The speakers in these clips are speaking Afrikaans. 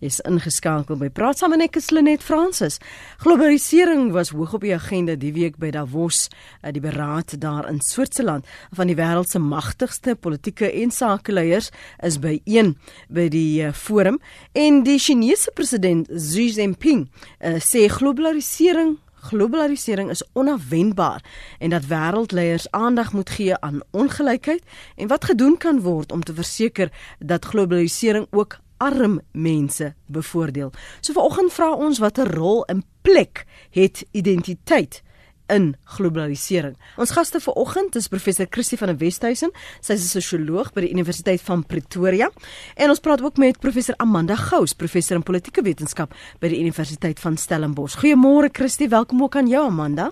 Is ingeskakel by Praat saam en ek is Lenet Fransis. Globalisering was hoog op die agenda die week by Davos, eh, die beraad daar in Switserland van die wêreld se magtigste politieke en sakeleiers is byeen by die eh, forum en die Chinese president Xi Jinping uh, sê globalisering Globalisering is onafwendbaar en dat wêreldleiers aandag moet gee aan ongelykheid en wat gedoen kan word om te verseker dat globalisering ook arm mense bevoordeel. So vanoggend vra ons watter rol en plek het identiteit in globalisering. Ons gaste vanoggend is professor Christie van der Westhuizen. Sy is 'n sosioloog by die Universiteit van Pretoria en ons praat ook met professor Amanda Gous, professor in politieke wetenskap by die Universiteit van Stellenbosch. Goeiemôre Christie, welkom ook aan jou Amanda.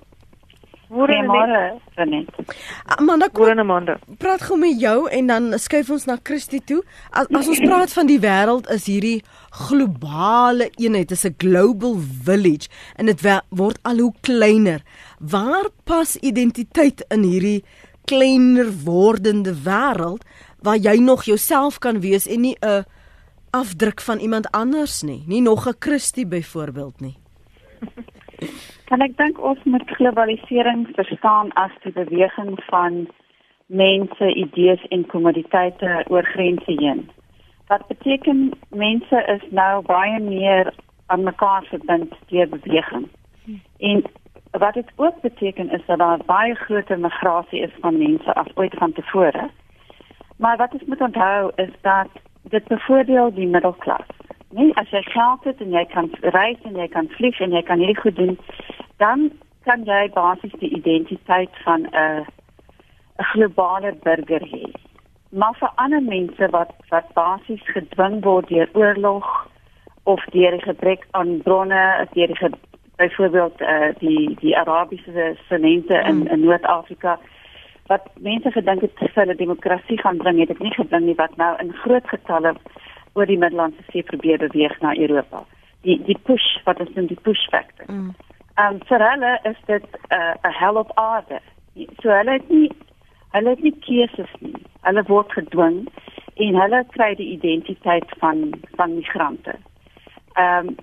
Goeiemôre, Renet. Amanda, kom, Amanda. Praat gou met jou en dan skuif ons na Christie toe. As, as ons praat van die wêreld is hierdie globale eenheid, is 'n global village en dit word al hoe kleiner. Waar pas identiteit in hierdie kleiner wordende wêreld waar jy nog jouself kan wees en nie 'n afdruk van iemand anders nie, nie nog 'n Christie byvoorbeeld nie. Kan ek dink ons moet globalisering verstaan as die beweging van mense, idees en kommoditeite oor grense heen. Wat beteken mense is nou baie meer aan mekaar verbind deur beweging. En wat dit ook beteken is dat daar baie groter migrasie is van mense as ooit van tevore. Maar wat ons moet onthou is dat dit bevoordeel die middelklas. Nee, as jy geld het en jy kan reis en jy kan vlieg en jy kan hierdie goed doen, dan kan jy basies die identiteit van 'n 'n globale burger hê. Maar vir ander mense wat wat basies gedwing word deur oorlog of deur die gebrek aan bronne, deur die byvoorbeeld eh uh, die die Arabiese semente in mm. in Noord-Afrika wat mense gedink het vir hulle demokrasie gaan bring, het dit nie gebring nie wat nou in groot getalle oor die Middellandse See probeer beweeg na Europa. Die die push wat is dan die push factor. Mm. Ehm um, vir hulle is dit 'n uh, 'n hel op aarde. So hulle het nie hulle het nie keuses nie. Hulle word gedwing en hulle kry die identiteit van van migrante. Ehm um,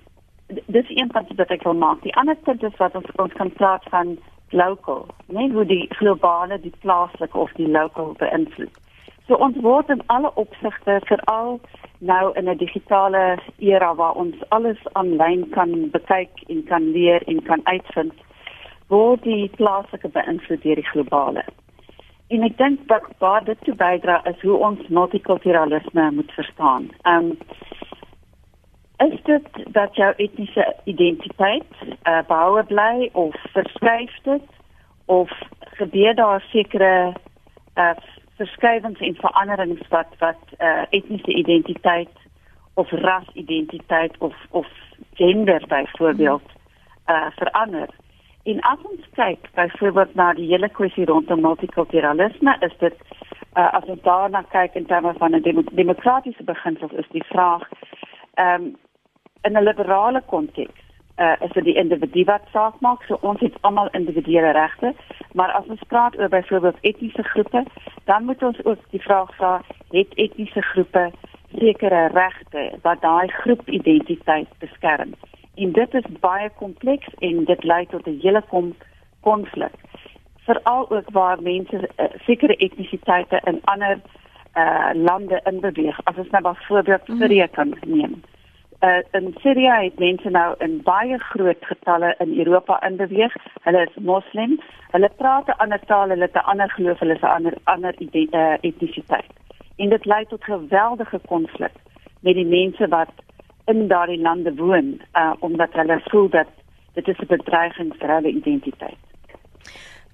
dis een punt wat ek wil maak. Die ander punt is wat ons ons kan praat van local, nie hoe die globale, die plaaslike of die local beïnvloed. So ons word in alle opsigte veral nou in 'n digitale era waar ons alles aanlyn kan bekyk en kan leer en kan uitvind word die plaaslike beïnvloed deur die globale. En ek dink dat waar dit toe bydra is hoe ons multikulturalisme moet verstaan. Um is dit dat jou etniese identiteit uh, behoue bly of verskuif dit of gebeur daar sekere uh, verskywings en veranderings wat wat uh, etniese identiteit of rasidentiteit of of gender byvoorbeeld uh, verander. En as ons kyk byvoorbeeld na die hele kwessie rondom multikulturalisme, is dit uh, as ons daarna kyk in terme van 'n dem demokratiese beginsel is die vraag ehm um, in 'n liberale konteks uh, is dit die individu wat saak maak. So ons het almal individuele regte, maar as ons praat oor byvoorbeeld etniese groepe, dan moet ons ook die vraag vra, het etniese groepe sekere regte wat daai groepidentiteit beskerm? En dit is baie kompleks en dit lei tot 'n hele kom konflik. Veral ook waar mense uh, sekere etnisiteite in ander uh lande inbeweeg. As ons nou byvoorbeeld Syrië mhm. kan neem uh, in Syrië het mense nou in baie groot getalle in Europa inbeweeg. Hulle is moslim. Hulle praat 'n ander taal, hulle het 'n ander geloof, hulle is 'n ander ander uh, etnisiteit. En dit lei tot geweldige konflik met die mense wat in daardie lande woon, uh, omdat hulle voel dat dit is 'n bedreiging vir hulle identiteit.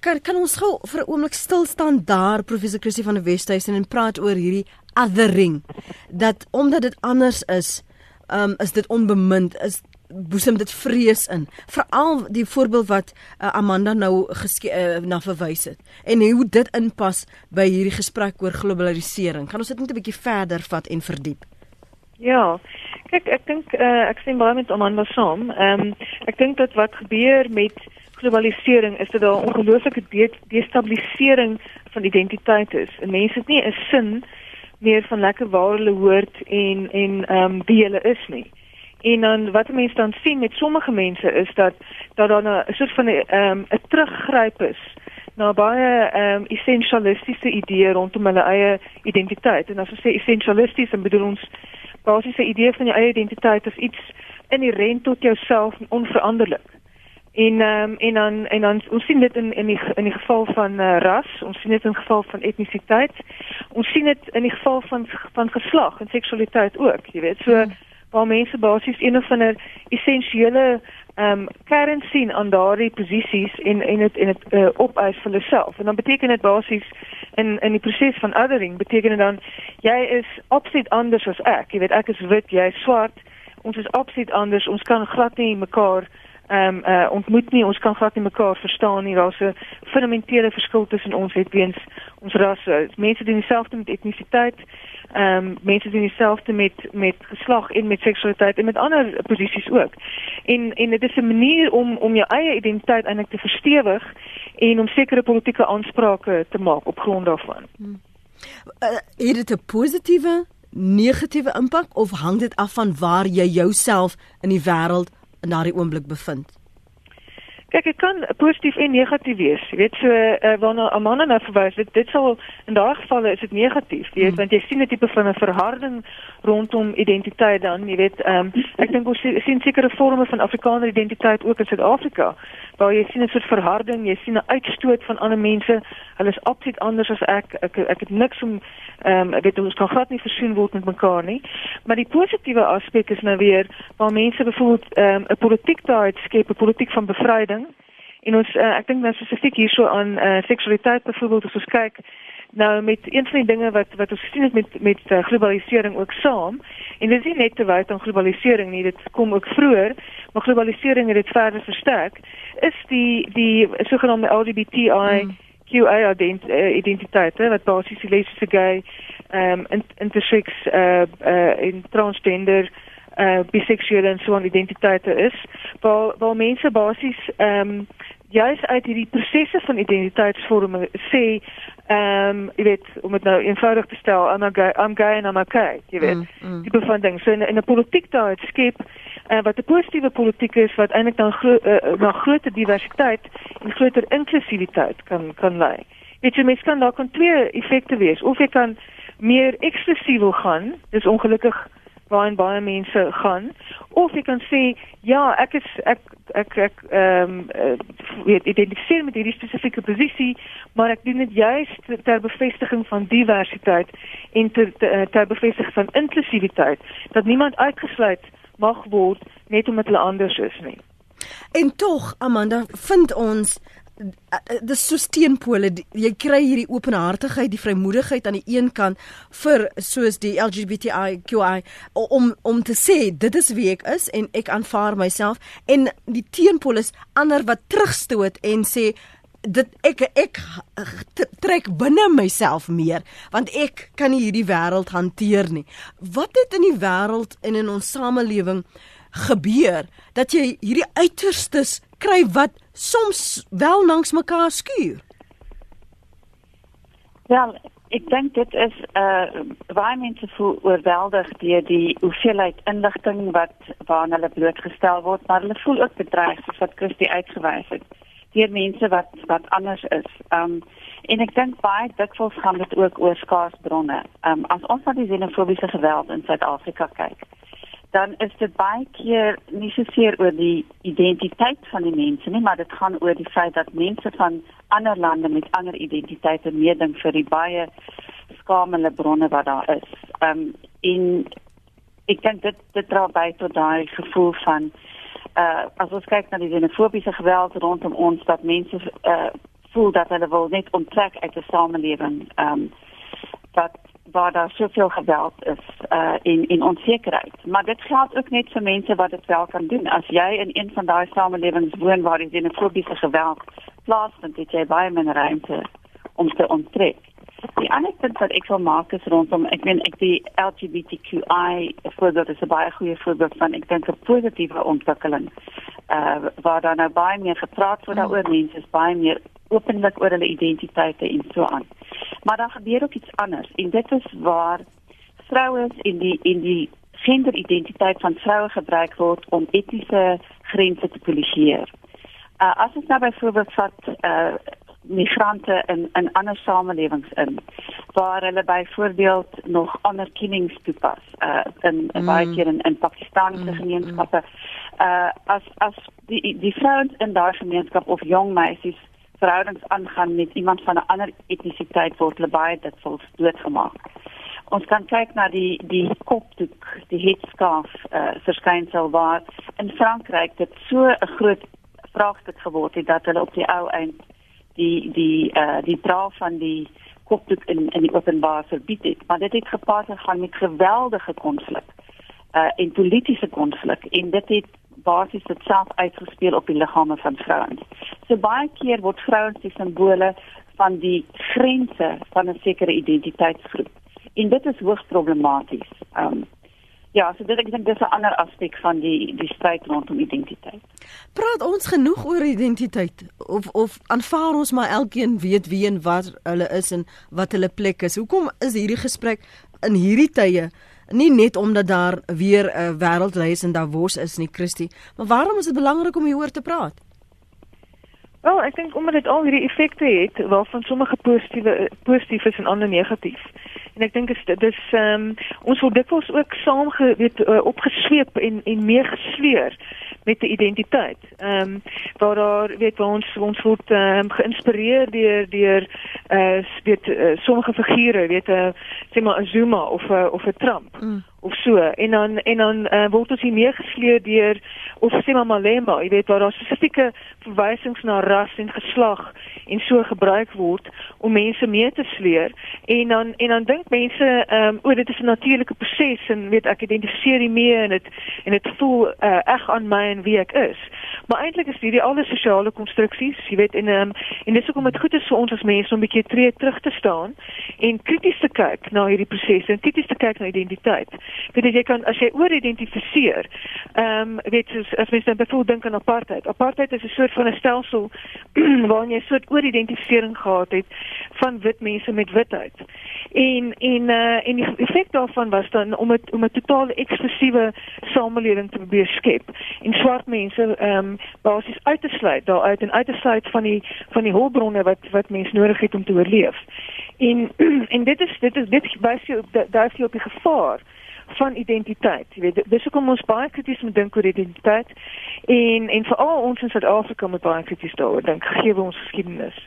Kan kan ons gou vir 'n oomblik stil staan daar professor Christie van die Wesduisen en praat oor hierdie othering dat omdat dit anders is um, is dit onbemind is boesem dit vrees in. Veral die voorbeeld wat uh, Amanda nou uh, na verwys het. En hoe dit inpas by hierdie gesprek oor globalisering. Kan ons dit net 'n bietjie verder vat en verdiep? Ja. Kyk ek dink uh, ek sien baie met Amanda saam. Um, ek dink dat wat gebeur met globalisering is dit 'n ongelooflike de destabilisering van identiteit is. En mense het nie 'n sin meer van lekker waar hulle hoort en en ehm um, wie hulle is nie. En dan wat mense dan sien met sommige mense is dat dat daar 'n soort van 'n ehm 'n teruggryp is na baie ehm um, essensialistiese idees rondom hulle eie identiteit. En as ons sê essentialisties, dan bedoel ons basiese idee van jou eie identiteit as iets inherent tot jouself en onveranderlik. En ehm um, en dan en dan ons sien dit in in die in die geval van uh, ras, ons sien dit in geval van etnisiteit. Ons sien dit in die geval van van geslag en seksualiteit ook, jy weet. So hmm. waar mense basies een of ander essensiële ehm um, kern sien aan daardie posisies en en dit en dit uh, opeis vir hulle self. En dan beteken dit basies in in die proses van othering beteken dit dan jy is absoluut anders as ek. Jy weet ek is wit, jy is swart. Ons is absoluut anders. Ons kan glad nie mekaar ehm um, uh, ontmoet nie. Ons kan glad nie mekaar verstaan nie. Daar's 'n fundamentele verskil tussen ons het weens ons rasse. Mense doen dieselfde met etnisiteit. Ehm um, mense doen dieselfde met met geslag en met seksualiteit en met ander posisies ook. En en dit is 'n manier om om jou eie identiteit eintlik te verstewig en om sekere politieke aansprake te maak op grond daarvan. Hmm. Uh, het dit 'n positiewe negatiewe impak of hang dit af van waar jy jouself in die wêreld in daardie oomblik bevind? Kyk, dit kan positief en negatief wees. Jy weet so uh, waarna Amanda nou verwys, dit sal in daardie gevalle is dit negatief, jy weet, mm. want jy sien 'n tipe van 'n verharding rondom identiteit dan, jy weet, um, ek dink ons sien sekere vorme van Afrikaner identiteit ook in Suid-Afrika waar jy sien 'n soort verharding, jy sien 'n uitstoot van ander mense. Hulle is absoluut anders as ek. Ek ek het niks om ehm um, weet ons kan glad nie versoen word met mekaar nie. Maar die positiewe aspek is nou weer waar mense byvoorbeeld ehm um, 'n politiek daai skep, 'n politiek van bevryding. En ons uh, ek dink nou spesifiek hierso aan uh, seksualiteit byvoorbeeld as ons kyk nou met een van die dinge wat wat ons gesien het met met uh, globalisering ook saam en dit is nie net te wyd aan globalisering nie dit kom ook vroeër maar globalisering het dit verder versterk is die die sogenaamde LGBTI mm. QA ident, uh, identiteit hè, wat basies lesbiese gay ehm um, intersex eh uh, uh, in transgender uh biseksuele en so 'n identiteite is waar waar mense basies ehm um, juis uit hierdie prosesse van identiteitsvorming sê ehm um, jy weet om dit nou eenvoudig te stel I'm gay I'm gay and I'm okay jy weet mm, mm. die bevinding so in 'n politiek daar skep uh, wat 'n positiewe politiek is wat eintlik dan gro uh, na groter diversiteit en groter inklusiwiteit kan kan lei. Weet jy mens kan daar kan twee effekte wees. Of jy kan meer eksklusief wil gaan dis ongelukkig waar baie mense gaan of jy kan sê ja ek is ek ek ek ehm um, weet identifiseer met hierdie spesifieke posisie, maar ek doen dit juis ter bevestiging van diversiteit en ter ter, ter bevestiging van inklusiwiteit dat niemand uitgesluit mag word net omdat hulle anders is nie. En tog Amanda vind ons dis so steenpole jy kry hierdie openhartigheid die vrymoedigheid aan die een kant vir soos die LGBTIQI om om te sê dit is wie ek is en ek aanvaar myself. En die teenpol is ander wat terugstoot en sê dit ek ek trek binne myself meer want ek kan nie hierdie wêreld hanteer nie. Wat het in die wêreld en in ons samelewing gebeur dat jy hierdie uiterstes kry wat soms wel langs mekaar skuur. Wel, ek dink dit is 'n uh, baie mense voel oorweldig deur die hoeveelheid inligting wat waarna hulle blootgestel word, maar hulle voel ook bedreig soos wat Christie uitgewys het deur mense wat wat anders is. Um en ek dink baie dikwels gaan dit ook oor skaars bronne. Um as ons na die xenofobiese geweld in Suid-Afrika kyk, dan is dit baie keer nie so seer oor die identiteit van die mense nie, maar dit gaan oor die feit dat mense van ander lande met ander identiteite meeding vir die baie skamele bronne wat daar is. Ehm um, in ek dink dit dit dra by tot daai gevoel van uh as ons kyk na die xenofobiese geweld rondom ons dat mense uh voel dat hulle wil net onttrek uit 'n samelewing ehm um, dat waar daar soveel geweld is uh en en onsekerheid. Maar dit geld ook net vir mense wat dit wel kan doen. As jy in een van daai samelewings woon waar die xenofobiese geweld plaasvind, het jy baie minder ruimte om te onttrek. Die ander punt wat ek wil maak is rondom ek meen ek die LGBTQI voorbeeld is 'n baie goeie voorbeeld van ek dink 'n positiewe ontwikkeling. Uh waar daar nou baie meer gepraat word daaroor, mense is baie meer openlik oor hulle identiteite en so aan. Maar dan gebeur ook iets anders en dit is waar vrouens in die in die genderidentiteit van vroue gebruik word om etniese grense te polisieer. Uh, as ons nou byvoorbeeld vat uh, migrante in in ander samelewings in waar hulle byvoorbeeld nog ander kennings toepas uh, in mm. baie keer in, in Pakistaniese mm. gemeenskappe uh, as as die die vrouens in daardie gemeenskap of jong meisies verhoudings aangaan met iemand van 'n ander etnisiteit word hulle baie dit vol doodgemaak. Ons kan kyk na die die kopdoek, die headskaaf uh, verskynsel waar in Frankryk dit so 'n groot vraagstuk geword het dat hulle op die ou eind die die uh, die dra van die kopdoek in in die openbaar verbied het, maar dit het gepaard gegaan met geweldige konflik uh, en politieke konflik en dit het basies dit self uitgespeel op die liggame van vrouens. So baie keer word vrouens die simbole van die grense van 'n sekere identiteitsgroep. En dit is hoogs problematies. Um ja, so dit ek dink dis 'n ander aspek van die die stryd rondom identiteit. Praat ons genoeg oor identiteit of of aanvaar ons maar elkeen weet wie en wat hulle is en wat hulle plek is. Hoekom is hierdie gesprek in hierdie tye nie net omdat daar weer 'n uh, wêreldreis in Davos is nie, Christie, maar waarom is dit belangrik om hieroor te praat? Wel, ek dink omdat dit al hierdie effekte het waarvan sommige positiewe positief is en ander negatief. En ek dink dit is ehm um, ons word dikwels ook saamge weet uh, opgesweep en en meegesleer met die identiteit. Ehm um, waar daar weet waar ons ons word ehm um, geïnspireer deur deur eh uh, weet uh, sommige figure, weet 'n uh, eh, sê maar 'n Zuma of 'n uh, of 'n Trump. Mm of so. En dan en dan uh, word ons hier meegesleer deur of sê maar Malema, jy weet waar daar spesifieke verwysings na ras en geslag en so gebruik word om mense mee te sleer. En dan en dan dink mense ehm um, o dit is 'n natuurlike proses en weet ek identifiseer die mee en dit en dit voel uh, eg aan my en wie ek is. Maar eintlik is hierdie al die sosiale konstruksies, jy weet en um, en dis hoekom dit goed is vir ons as mense om 'n bietjie tree terug te staan en krities te kyk na hierdie prosesse en krities te kyk na identiteit. Weet jy kan as jy ooridentifiseer ehm um, weet jy as mens dan bevoel dink aan apartheid. Apartheid is 'n soort van 'n stelsel waarin jy 'n soort ooridentificering gehad het van wit mense met witheid. En en uh, en die effek daarvan was dan om het, om 'n totale eksklusiewe samelewing te probeer skep en swart mense ehm um, basies uit te sluit daaruit en uit te sluit van die van die hulpbronne wat wat mense nodig het om te oorleef en en dit is dit is dit wys jy daar is jy op die gevaar van identiteit. Jy weet, dis hoekom ons baie krities moet dink oor identiteit en en veral ons in Suid-Afrika moet baie krities daaroor dink gegee ons geskiedenis.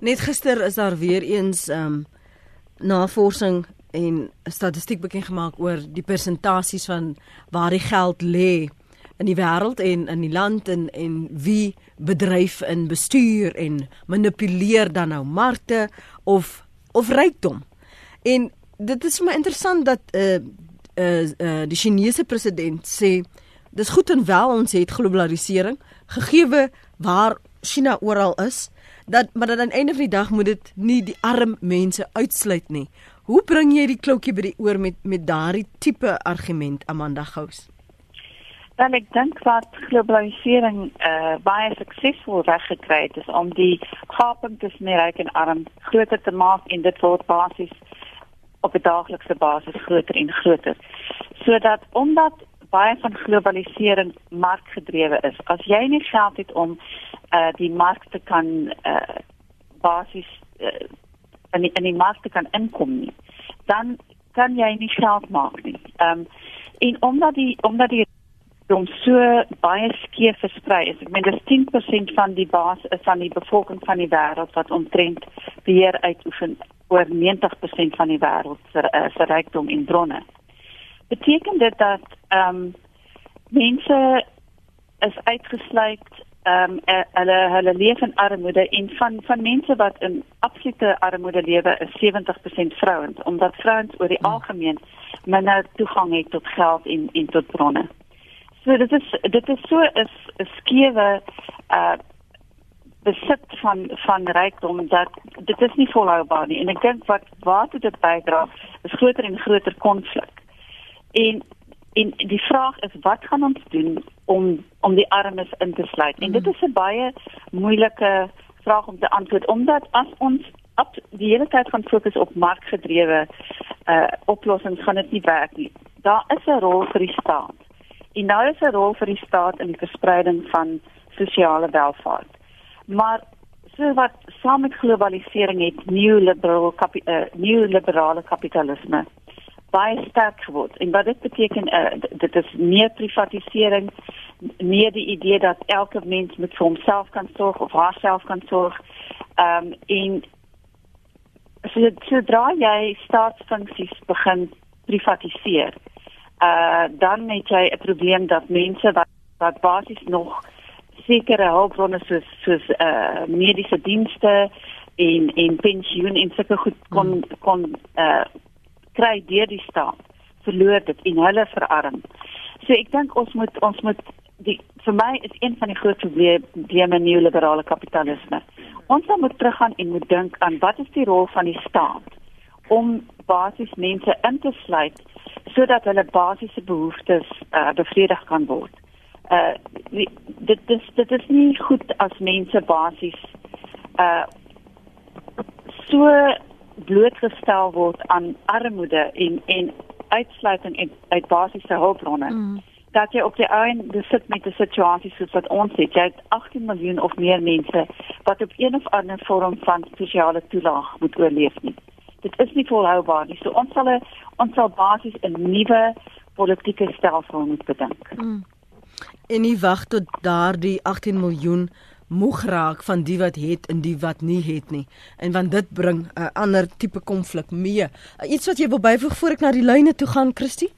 Net gister is daar weer eens ehm um, navorsing en statistiek bekend gemaak oor die persentasies van waar die geld lê in die wêreld en in die land en en wie bedryf in bestuur en manipuleer dan nou markte of of rykdom. En dit is vir my interessant dat uh uh, uh die Chinese president sê dis goed en wel ons het globalisering gegeewe waar China oral is dat maar dat aan die einde van die dag moet dit nie die arm mense uitsluit nie. Hoe bring jy die klokkie by die oor met met daardie tipe argument Amanda Gous? Dan ek dink wat globalisering uh baie suksesvol weggekry het is om die gaping tussen ryk en arm groter te maak en dit word basies op 'n daaglikse basis groter en groter. Sodat omdat baie van globalisering markgedrewe is, as jy nie geld het om uh die mark te kan uh basies uh, in die, in die mark te kan inkom nie, dan kan jy nie geld maak nie. Ehm um, en omdat die omdat die om so baie skeef versprei is. Ek meen dis 10% van die basis van die bevolking van die wêreld wat omtrent beheer uitoefen oor 90% van die wêreld se uh, se rykdom en bronne. Beteken dit dat ehm um, mense is uitgesluit ehm um, hulle hulle leef in armoede en van van mense wat in absolute armoede lewe is 70% vrouens omdat vrouens oor die hmm. algemeen minder toegang het tot geld en en tot bronne. So dit is dit is so 'n skewe uh besit van van rykdom dat dit is nie volhoubaar nie en ek dink wat waar dit bydra is groter en groter konflik. En en die vraag is wat gaan ons doen om om die armes in te sluit? En dit is 'n baie moeilike vraag om te antwoord omdat as ons op die hele tyd gaan fokus op markgedrewe uh oplossings gaan dit nie werk nie. daar is 'n rol vir die staat. En daar is 'n rol vir die staat in die verspreiding van sosiale welvaart. Maar so wat saam met globalisering het neoliberale kapi, uh, neoliberale kapitalisme baie sterk geword. En wat dit beteken uh, dit is meer privatisering, meer die idee dat elke mens met vir homself kan sorg of haarself kan sorg. Ehm um, en so sodra jy staatsfunksies begin privatiseer, uh dan het jy 'n probleem dat mense wat wat basies nog sekere hulpbronne soos soos uh mediese dienste en en pensioen en sulke goed kon kon uh kry deur die staat verloor dit en hulle verarm. So ek dink ons moet ons moet die vir my is een van die groot probleme neoliberale kapitalisme. Ons moet teruggaan en moet dink aan wat is die rol van die staat om basies mense in te sluit sodat hulle basiese behoeftes uh, bevredig kan word. Uh dit dit dit is nie goed as mense basies uh so blootgestel word aan armoede en en uitsluiting uit, uit basiese hulpbronne. Mm dat jy op die einde sit met 'n situasie soos wat ons het. Jy het 18 miljoen of meer mense wat op een of ander vorm van sosiale toelaag moet oorleef nie. Dit is nie volhoubaar nie. So ons sal ons sal basies 'n nuwe politieke stelsel moet bedink. Hmm. En nie wag tot daardie 18 miljoen moeg raak van die wat het en die wat nie het nie. En want dit bring 'n uh, ander tipe konflik mee. Uh, iets wat jy wil byvoeg voor ek na die lyne toe gaan, Christie?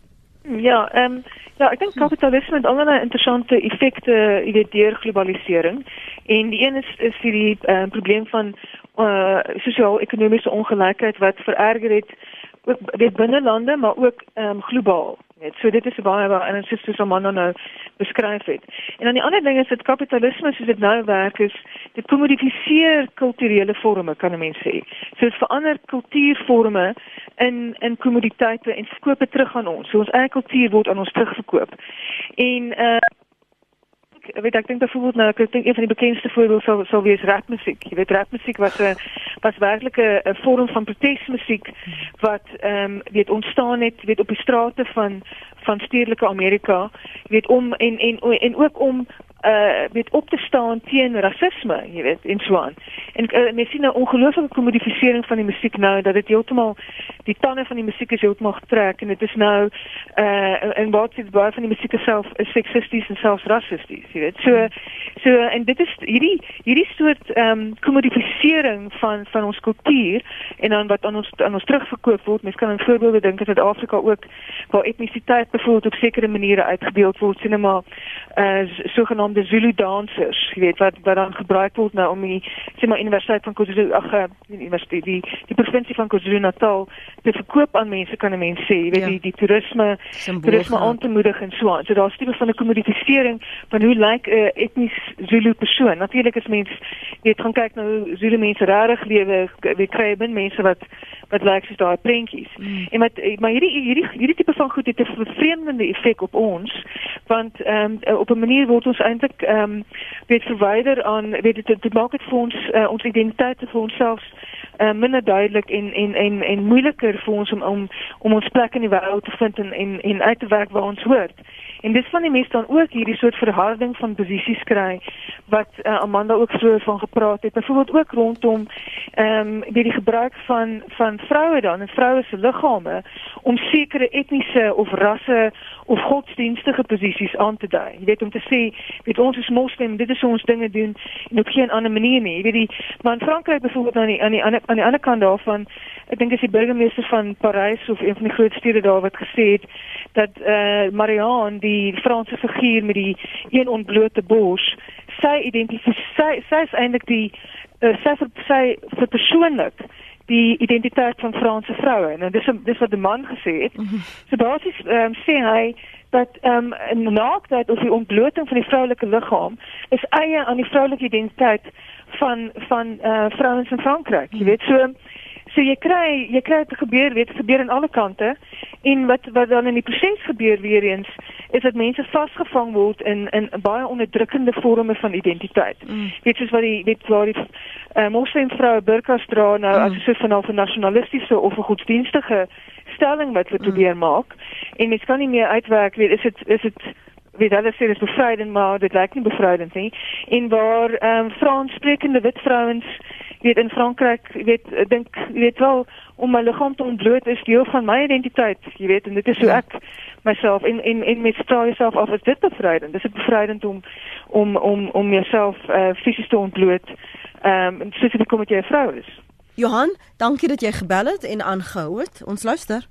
Ja, ehm um, ja, ek dink kapitalisme het allerlei interessante effekte uh, deur globalisering. En die een is is hierdie uh, probleem van uh sosio-ekonomiese ongelykheid wat vererger het ook weet binne lande maar ook ehm um, globaal. Net so dit is baie waar en soos soos Amanda nou beskryf het. En dan die ander ding is dat kapitalisme soos dit nou werk is, dit kommodifiseer kulturele forme kan 'n mens sê. So dit verander kultuurforme in in kommoditeite en dit terug aan ons. So ons eie kultuur word aan ons terugverkoop. En uh ek weet ek dink byvoorbeeld nou ek dink een van die bekendste voorbeelde sou sou wees rapmusiek. Jy weet rapmusiek was 'n was werklik 'n vorm van protesmusiek wat ehm um, weet ontstaan het weet op die strate van van stedelike Amerika, weet om en en en ook om uh weet op te staan teen rasisme, jy weet, in Swan. En uh, mens sien 'n ongelooflike kommodifisering van die musiek nou dat dit heeltemal die tande van die musiek is heeltemal getrek en dit is nou uh en wat dit baie van die musiek self is seksisties en selfs rassisties, jy weet. So so en dit is hierdie hierdie soort ehm um, kommodifisering van van ons kultuur en dan wat aan ons aan ons terugverkoop word. Mens kan 'n voorbeeld dink dat Suid-Afrika ook waar etnisiteit byvoorbeeld op sekere maniere uitgebeeld word, sien maar uh sogenaamde Zulu dansers, jy weet wat wat dan gebruik word nou om die sê maar universiteit van KwaZulu ag eh, die universiteit die die provinsie van KwaZulu-Natal te verkoop aan mense kan 'n mens sê, jy weet ja. die die toerisme toerisme aan te moedig en so aan. So daar's tipe van 'n kommodifisering van hoe lyk 'n uh, etnies Zulu persoon. Natuurlik is mens jy het gaan kyk nou hoe Zulu mense regtig lewe, wie kry bin mense wat wat lyk soos daai prentjies. Mm. En met maar hierdie hierdie hierdie tipe van goed het 'n vervreemdende effek op ons want ehm um, op 'n manier word ons eintlik ehm um, weet verwyder aan weet dit dit maak dit vir ons uh, ons identiteit vir onsself uh, minder duidelik en en en en moeiliker vir ons om om om ons plek in die wêreld te vind en en en uit te werk waar ons hoort. En dis van die mense dan ook hierdie soort verharding van posisies kry wat uh, Amanda ook vroeër van gepraat het. Byvoorbeeld ook rondom ehm um, die gebruik van van vroue dan en vroue se liggame om sekere etniese of rasse of godsdienstige posisies aan te dui. Jy weet om te sê, weet ons is moslim, dit is ons dinge doen en op geen ander manier nie. Jy weet die maar in Frankryk byvoorbeeld aan die aan die aan die, aan die ander kant daarvan, ek dink is die burgemeester van Parys of een van die groot stede daar wat gesê het dat eh uh, Marianne die Franse figuur met die een ontblote bors sy identifiseer sy is eintlik die uh, sy sy vir persoonlik die identiteit van Franse vroue en dis dis wat die man gesê het. Mhm. So basies um, sê hy dat ehm um, naaktheid of die ontbloting van die vroulike liggaam is eie aan die vroulike identiteit van van eh uh, vrouens in Frankryk. Jy weet so so jy kry jy kry dit gebeur, weet gebeur aan alle kante. En wat wat dan in die proses gebeur weer eens is dat mense vasgevang word in in baie onderdrukkende vorme van identiteit. Mm. Weet soos wat die weet waar die uh, moslimvroue burkas dra nou mm. as 'n soort van 'n nasionalistiese of 'n godsdienstige stelling wat hulle mm. probeer maak. En mens kan nie meer uitwerk weet is dit is dit weet hulle sê dit is bevrydend maar dit lyk nie bevrydend nie. En waar ehm um, Franssprekende wit vrouens weet in Frankryk weet dink weet wel om my liggaam te ontbloot is deel van my identiteit jy weet en dit is hoe ja. ek myself en en en met straal jouself af. Is dit bevrydend? Dis dit bevrydend om om om om jouself uh, fisies te ontbloot ehm um, spesifiek kom met jy 'n vrou is? Johan dankie dat jy gebel het en aangehou het. Ons luister.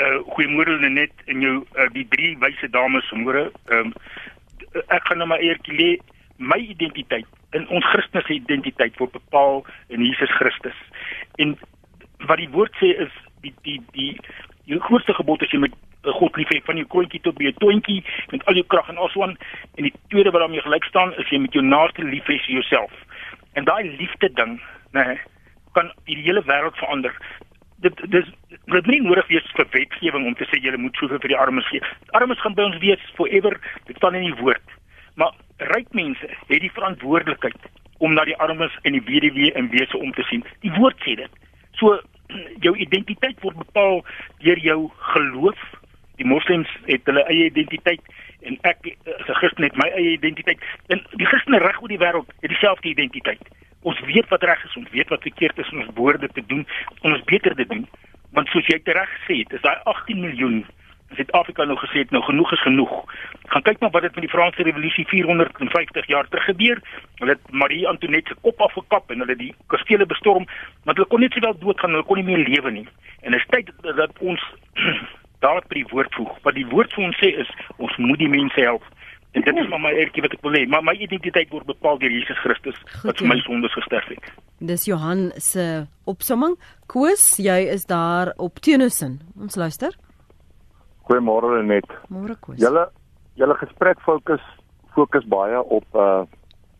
Uh goeiemôre net in jou uh, die drie wyse dames môre ehm um, ek gaan nou maar eertjie lê my identiteit in ons Christelike identiteit word bepaal in Jesus Christus. En wat die woord sê is die die die jou grootste gebod is jy moet God lief hê van jou kroontjie tot by jou toontjie met al jou krag en alsoan en die tweede wat daarmee gelyk staan is jy met jou naaste lief hê soos jouself. En daai liefde ding, nê, nee, kan die hele wêreld verander. Dit dis dit nie nodig wees vir wetgewing om te sê jy moet soveel vir die armes gee. Armes gaan by ons wees forever. Dit staan in die woord. Maar ryk mense het die verantwoordelikheid om na die armes en die weduwee en wese om te sien. Die woord sê dit. So jou identiteit word bepaal deur jou geloof. Die moslems het hulle eie identiteit en ek as 'n Christen het my eie identiteit. En die Christene reg oor die wêreld het dieselfde identiteit. Ons weet wat reg is, ons weet wat verkeerd is ons behoort te doen ons beter te doen. Want soos jy reg gesê het, is daai 18 miljoen Suid-Afrika nou gesê het nou genoeg is genoeg. Gaan kyk maar wat het met die Franse revolusie 450 jaar terug gebeur. Hulle het Marie Antoinette se kop afgekap en hulle die kastele bestorm, want hulle kon net sowel doodgaan, hulle kon nie meer lewe nie. En dit is tyd dat ons daar by die woord voeg. Wat die woord vir ons sê is ons moet die mense help. En dit is maar my eertjie wat ek wil hê, maar my identiteit word bepaal deur Jesus Christus Goed, wat vir my sondes gesterf het. Dis Johan se opsomming. Koos, jy is daar op Tennyson. Ons luister. Goeiemôre net. Môre Koos. Julle julle gesprek fokus fokus baie op uh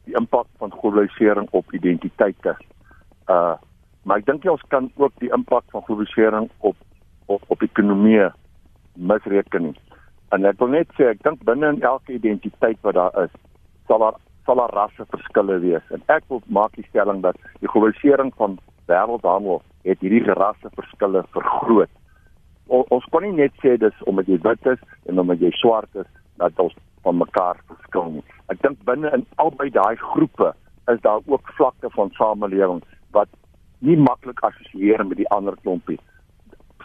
die impak van globalisering op identiteite. Uh maar ek dink jy ons kan ook die impak van globalisering op op op ekonomie misreken nie. En ek wil net sê ek dink binne in elke identiteit wat daar is, sal daar sal daar rasse verskille wees. En ek wil maak die stelling dat die globalisering van wêreldhandel het hierdie rasse verskille vergroot ons kon nie net sê dis omdat jy wit is en omdat jy swart is dat ons van mekaar verskil nie. Ek dink binne in albei daai groepe is daar ook vlakke van samelewing wat nie maklik assosieer met die ander klompie.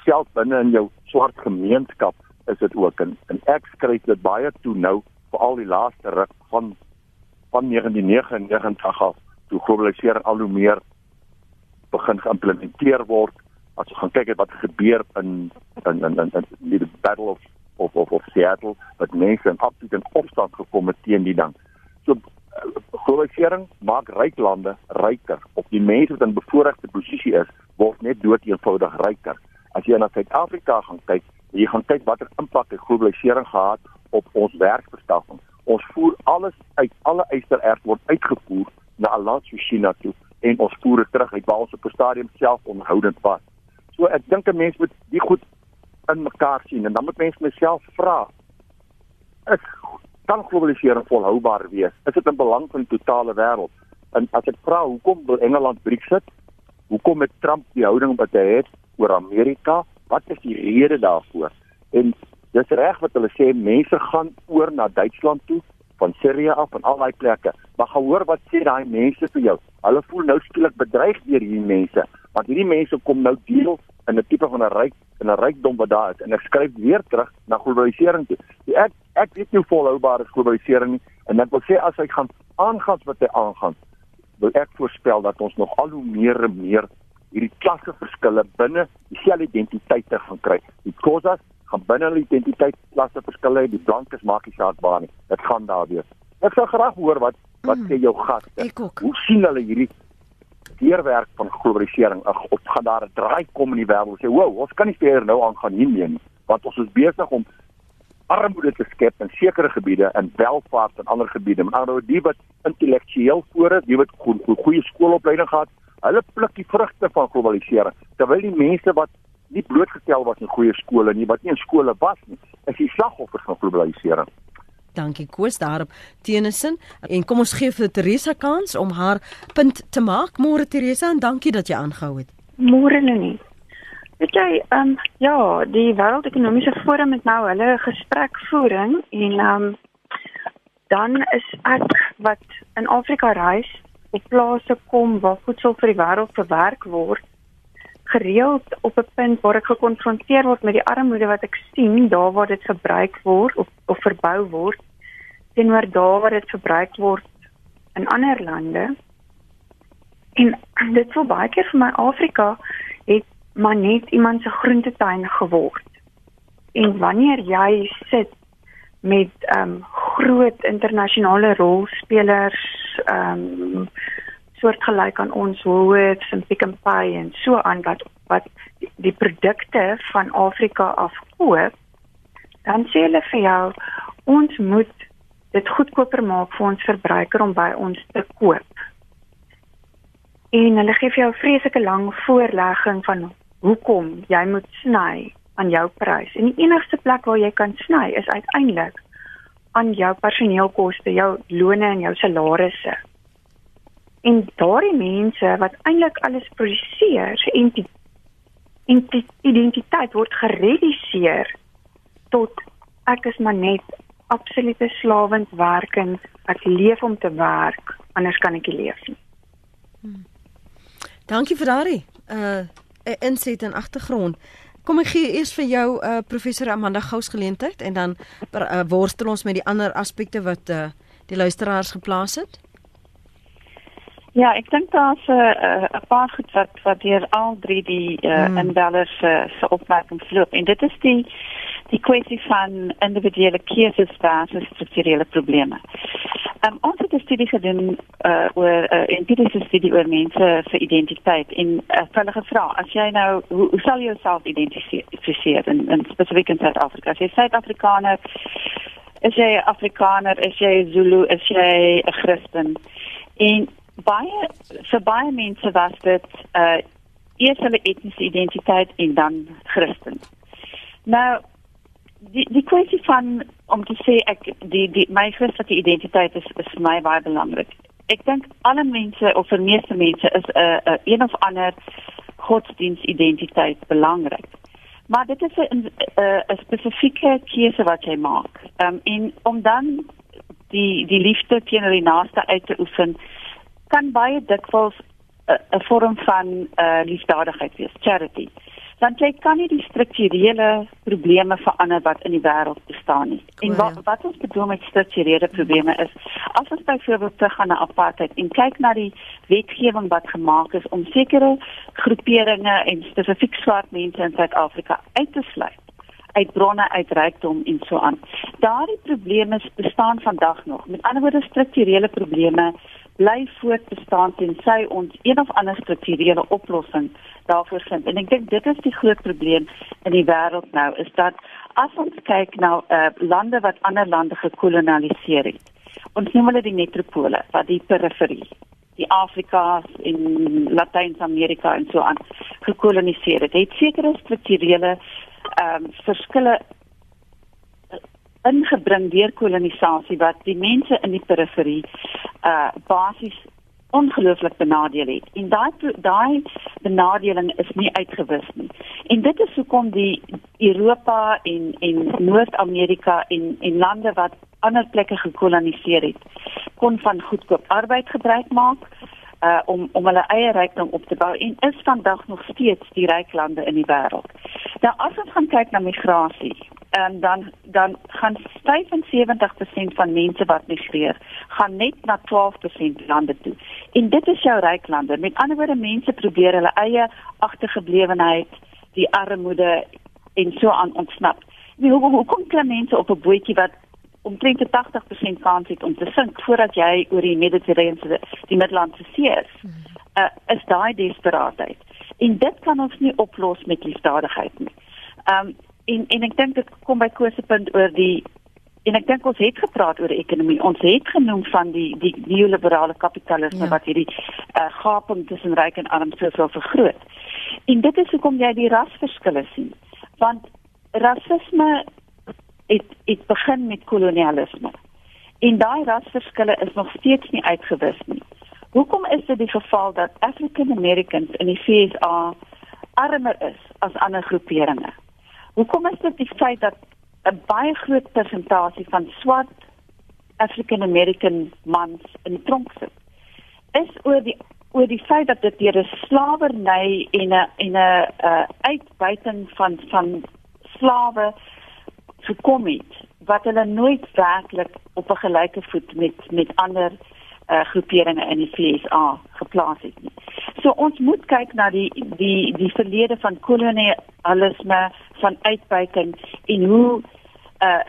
Selfs binne in jou swart gemeenskap is dit ook en, en ek skryf dit baie toe nou veral die laaste ruk van van 1999 af toe globalisering al hoe meer begin geïmplementeer word as jy gaan kyk wat gebeur in in in in, in die battle of of of, of Seattle wat mense in absolute in opstand gekom het teen die ding. So globalisering maak ryk lande ryker. Op die mense wat in bevoordeelde posisie is, word net dood eenvoudig ryker. As jy na Suid-Afrika gaan kyk, jy gaan kyk watter impak die globalisering gehad op ons werkverskaffing. Ons voer alles uit, alle ystererts word uitgevoer na 'n land soos China toe en ons voer dit terug uit waar ons op 'n stadium self onhoudend was. So ek dink 'n mens moet die goed in mekaar sien en dan moet mens myself vra. Is kan globalisering volhoubaar wees? Is dit in belang van die totale wêreld? En as ek vra hoekom wil Engeland Brexit? Hoekom het Trump die houding wat hy het oor Amerika? Wat is die rede daarvoor? En dis reg wat hulle sê mense gaan oor na Duitsland toe van Sirië af en al daai plekke. Maar gehoor wat sê daai mense vir jou? Hulle voel nou skielik bedreig deur hierdie mense want hierdie mense kom nou deel in 'n tipe van 'n ryk en 'n rykdom wat daar is en ek skryf weer terug na globalisering toe. Die ek ek weet nie volhoubaar is globalisering nie en ek wil sê as hy gaan aangaan wat hy aangaan, wil ek voorspel dat ons nog al hoe meer en meer hierdie klasse verskille binne dieselfde identiteite gaan kry. Die kosas gaan binne hulle identiteit klasse verskille, die blankes maak nie saak waar nie. Dit gaan daar wees. Ek sou graag hoor wat wat mm, sê jou gaste. Hoe sien hulle hierdie deurwerk van globalisering. Of gaan daar 'n draai kom in die wêreld. Sê wow ons kan nie verder nou aangaan hiermee nie want ons is besig om armoede te skep in sekere gebiede en welvaart in ander gebiede. Ander woorde die wat intellektueel voor is die wat goeie skoolopleiding gehad Hulle pluk die vrugte van globalisering terwyl die mense wat nie blootgestel was in goeie skole nie, wat nie in skole was nie, is die slagoffers van globalisering. Dankie Koos daarop Tenison en kom ons gee vir Teresa kans om haar punt te maak. Môre Teresa en dankie dat jy aangehou het. Môre nie. Weet jy, ehm um, ja, die wêreldekonomiese forum het nou hulle gesprekvoering en ehm um, dan is ek wat in Afrika reis op plase kom waar voedsel vir die wêreld verwerk word gereeld op 'n punt waar ek gekonfronteer word met die armoede wat ek sien daar waar dit gebruik word of of verbou word teenoor daar waar dit verbruik word in ander lande. En dit voel baie keer vir my Afrika het maar net iemand se groentetuin geword. En wanneer jy sit met ehm um, groot internasionale rolspelers ehm um, soortgelyk aan ons Woolworths en Pick n Pay en so aan wat wat die, die produkte van Afrika afkoop, dan sê hulle vir jou ons moet dit goedkoper maak vir ons verbruiker om by ons te koop. En hulle gee vir jou 'n vreeslike lang voorlegging van hoekom jy moet sny aan jou prys. En die enigste plek waar jy kan sny is uiteindelik aan jou personeelkoste, jou lone en jou salarisse. En daardie mense wat eintlik alles produseer, se identiteit word gereduseer tot ek is maar net absolute slawend werkend. Ek leef om te werk, anders kan ek nie leef nie. Hmm. Dankie vir daardie uh inset en agtergrond. Kom ek gee eers vir jou uh professor Amanda Gous geleentheid en dan uh, worstel ons met die ander aspekte wat uh die luisteraars geplaas het. Ja, ek dink daar's 'n uh, 'n paar goed wat wat deur al drie die uh, inbellers uh, se opmerkings loop en dit is die die kwessie van individuele keuses versus strukturele probleme. Um, ons het 'n studie gedoen uh, oor 'n uh, empiriese studie oor mense se identiteit en uh, hulle gevra as jy nou hoe, hoe sal jy jouself identifiseer in, in spesifiek in Suid-Afrika? As jy Suid-Afrikaner is jy Afrikaner, is jy Zulu, is jy 'n Christen? En baie vir baie mense was dit uh eers hulle etniese identiteit en dan Christen. Nou die die kwessie van om te sê ek die die my Christelike identiteit is is my baie belangrik. Ek dink alle mense of vir meeste mense is 'n uh, uh, een of ander godsdienstidentiteit belangrik. Maar dit is 'n 'n uh, spesifieke keuse wat jy maak. Ehm um, en om dan die die liefde teenoor die naaste uit te oefen kan baie dikwels 'n vorm van uh, liefdadigheid wees, charity. Want jy kan nie die strukturele probleme verander wat in die wêreld bestaan nie. En wat wat ons bedoel met strukturele probleme is as ons byvoorbeeld teruggaan na apartheid en kyk na die wetgewing wat gemaak is om sekere groeperinge en spesifiek swart mense in Suid-Afrika uit te sluit uit bronne uit rykdom en so aan. Daardie probleme bestaan vandag nog. Met ander woorde strukturele probleme bly voortbestaan tensy ons een of ander strukturele oplossing daarvoor vind. En ek dink dit is die groot probleem in die wêreld nou is dat as ons kyk na uh, lande wat ander lande gekolonialiseer het. Ons noem hulle die metropole, wat die periferie, die Afrika en Latyn-Amerika en so aan gekoloniseer het. Het sekere strukturele ehm um, verskille ingebring deur kolonisasie wat die mense in die periferie uh basies ongelooflik benadeel het. En daai daai benadeling is nie uitgewis nie. En dit is hoekom die Europa en en Noord-Amerika en en lande wat ander plekke gekoloniseer het, kon van goedkoop arbeid gebruik maak uh om om hulle eie rykdom op te bou en is vandag nog steeds die ryk lande in die wêreld. Nou as ons gaan kyk na migrasie, en dan dan gaan 75% van mense wat migreer, gaan net na 12% lande toe. En dit is jou ryk lande. Met ander woorde, mense probeer hulle eie agtergeblewenheid, die armoede en so aan ontsnap. Wie hoe hoe kom klim mense op 'n bootjie wat omtrent 80% kans het om te sink voordat jy oor die Mediterrane die Middellandse See is. Uh, is daai desperaatheid. En dit kan ons nie oplos met liefdadigheid nie. Um en en ek dink dit kom by Koos se punt oor die en ek dink ons het gepraat oor ekonomie. Ons het genoem van die die neoliberale kapitalisme ja. wat hierdie uh, gaping tussen ryk en arm soveel vergroot. En dit is hoekom jy die rasverskille sien. Want rasisme het het begin met kolonialisme. En daai rasverskille is nog steeds nie uitgewis nie. Hoekom is dit die geval dat African Americans in die VSA armer is as ander groeperinge? Hoekom is dit die feit dat 'n baie groot persentasie van swart African American mans in tronk sit? Is oor die oor die feit dat dit deur 'n slawerny en 'n en 'n uh, uitbuiting van van slawe gekom het wat hulle nooit werklik op 'n gelyke voet met met ander uh, groeperinge in die FSA geplaas het nie. So ons moet kyk na die die die verlede van kolonialisme, van uitbuiting en hoe uh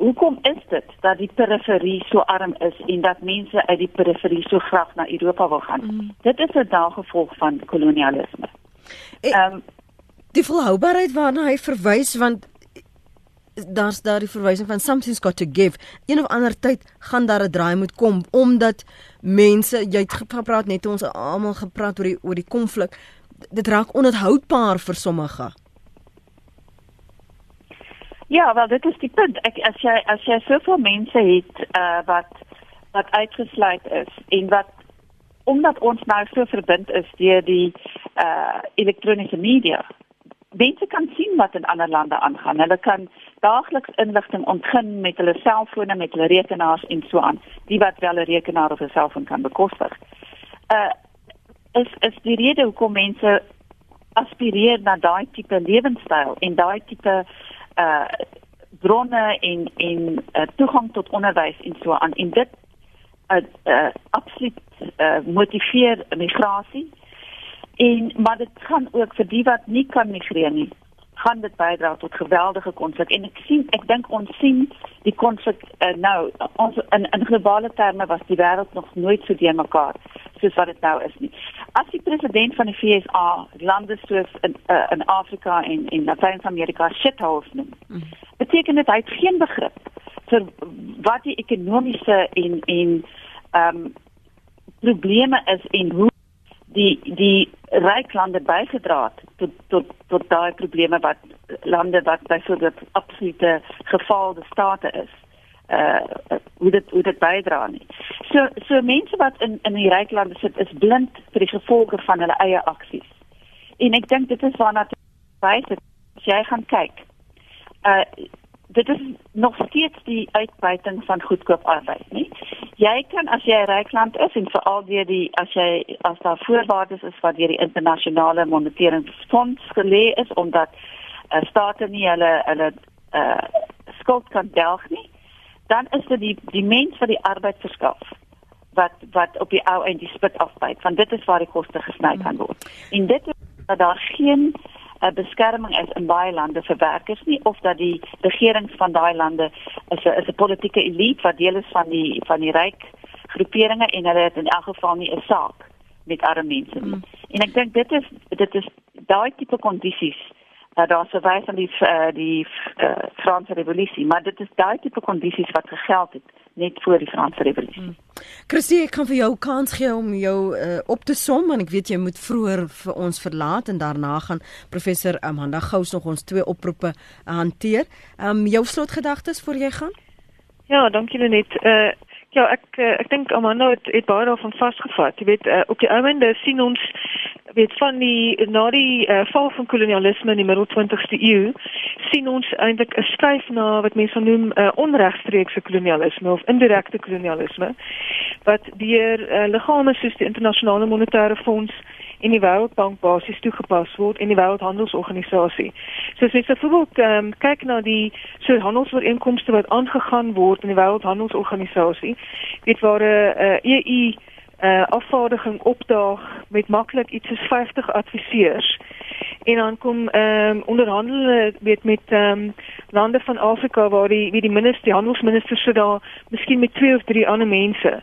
hoekom is dit dat die periferie so arm is en dat mense uit die periferie so graag na Europa wil gaan? Mm. Dit is 'n nagevolg van kolonialisme. Ehm um, die volhoubaarheid waarna hy verwys want daar's daar die verwysing van something's got to give. Een of ander tyd gaan daar 'n draai moet kom omdat mense jy het gepraat net ons almal gepraat oor die oor die konflik. Dit raak onhoudbaar vir sommige. Ja, wel dit is die punt. Ek as jy as jy soveel mense het uh wat wat uitgesluit is en wat omdat ons nou so verbind is deur die uh elektroniese media. Mense kan sien wat in ander lande aangaan. Hulle kan daagliks inligting ontgin met hulle selfone, met hulle rekenaars en so aan, die wat wel 'n rekenaar of 'n selfoon kan bekostig. Uh is is die rede hoekom mense aspireer na daai tipe lewenstyl en daai tipe uh bronne en en uh, toegang tot onderwys en so aan en dit uh, uh absoluut uh, motiveer migrasie en maar dit gaan ook vir die wat nie kan migreer nie gaan dit bydra tot geweldige konflik en ek sien ek dink ons sien die konflik uh, nou ons in in globale terme was die wêreld nog nooit so deur mekaar soos wat dit nou is nie. As die president van die FSA lande soos in uh, in Afrika en in Latyn-Amerika shitholes noem, mm. beteken dit hy het geen begrip vir wat die ekonomiese en en ehm um, probleme is en hoe die die ryk lande bygedra het tot tot tot daai probleme wat lande wat byvoorbeeld absolute gefaalde state is uh hoe dit hoe dit bydra nie. So so mense wat in in die ryk lande sit is blind vir die gevolge van hulle eie aksies. En ek dink dit is waarna wys as jy gaan kyk. Uh dit is nog steeds die uitbuiting van goedkoop arbeid, nie? Jy kan as jy 'n ryk land is en veral deur die as jy as daar voorwaardes is wat deur die internasionale monetariseringsfonds gelê is omdat uh, state nie hulle hulle uh skuld kan delg nie, dan is dit die die mens wat die arbeid verskaf wat wat op die ou en die spit afbyt want dit is waar die koste gesny kan word. En dit is dat daar geen uh, beskerming is in baie lande vir werkers nie of dat die regerings van daai lande is 'n is 'n politieke elite wat deel is van die van die ryk groeperinge en hulle het in elk geval nie 'n saak met arme mense nie. Mm. En ek dink dit is dit is daai tipe kondisies uh, daar sou wys aan die uh, die uh, Franse revolusie, maar dit is daai tipe kondisies wat gegeld het net voor die Franse revolusie. Hmm. Christie, ek kan vir jou kans gee om jou uh, op te som want ek weet jy moet vroeër vir ons verlaat en daarna gaan professor Amanda Gous nog ons twee oproepe uh, hanteer. Ehm um, jou slotgedagtes voor jy gaan? Ja, dankie net. Uh Ja, ek ek dink Amanda het, het baie daarvan vasgevat. Jy weet, uh, op die oomblik sien ons weet van die na die uh, val van kolonialisme in die middel 20ste eeu sien ons eintlik 'n skuif na wat mense noem uh, onregstreekse kolonialisme of indirekte kolonialisme wat deur uh, liggame soos die internasionale monetaire fonds en die wêreldbank basies toegepas word en die wêreldhandelsorganisasie. So as jy byvoorbeeld um, kyk na die so handelsooreenkomste wat aangegaan word in die wêreldhandelsorganisasie, weet waar 'n uh, EU uh, afvaardiging opdaag met maklik iets soos 50 adviseurs. En dan kom ehm um, onderhandel weet met ehm um, lande van Afrika waar die wie die minister die handelsminister so daar miskien met twee of drie ander mense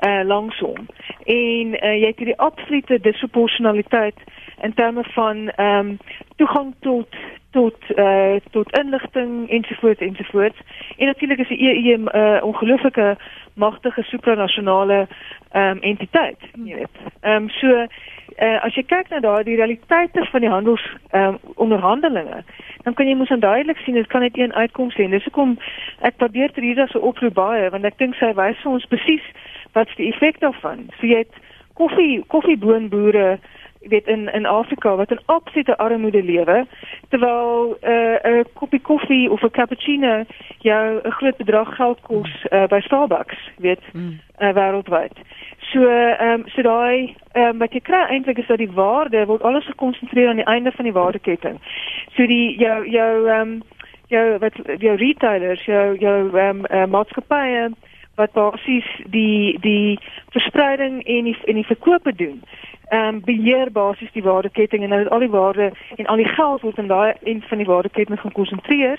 uh langsom. En uh, jy het hierdie absolute disproportionaliteit in terme van ehm um, toegang tot tot uh tot inligting ensovoorts ensovoorts. En natuurlik is die EU 'n uh, ongelooflike magtige supranasionale ehm um, entiteit, jy weet. Ehm um, so uh, as jy kyk na daai realiteite van die handels ehm um, onderhandelinge, dan kan jy mos duidelik sien dit kan net een uitkoms hê. Dis hoekom ek probeer Teresa se oproep baie want ek dink sy wys vir ons presies wat die effek daarvan. So jy het koffie koffieboonboere weet in in Afrika wat in absolute armoede lewe terwyl 'n uh, 'n koppie koffie of 'n cappuccino jou 'n groot bedrag geld kos uh, by Starbucks weet mm. uh, wêreldwyd. So ehm um, so daai ehm um, wat jy kry eintlik is dat die waarde word alles gekonsentreer aan die einde van die waardeketting. So die jou jou ehm um, jou wat jou retailers, jou jou ehm um, uh, maatskappye wat basies die die verspreiding en die en die verkope doen ehm um, beheer basies die waardeketting en dan al die waarde en al die geld word in daai een van die waardeketting gekonsentreer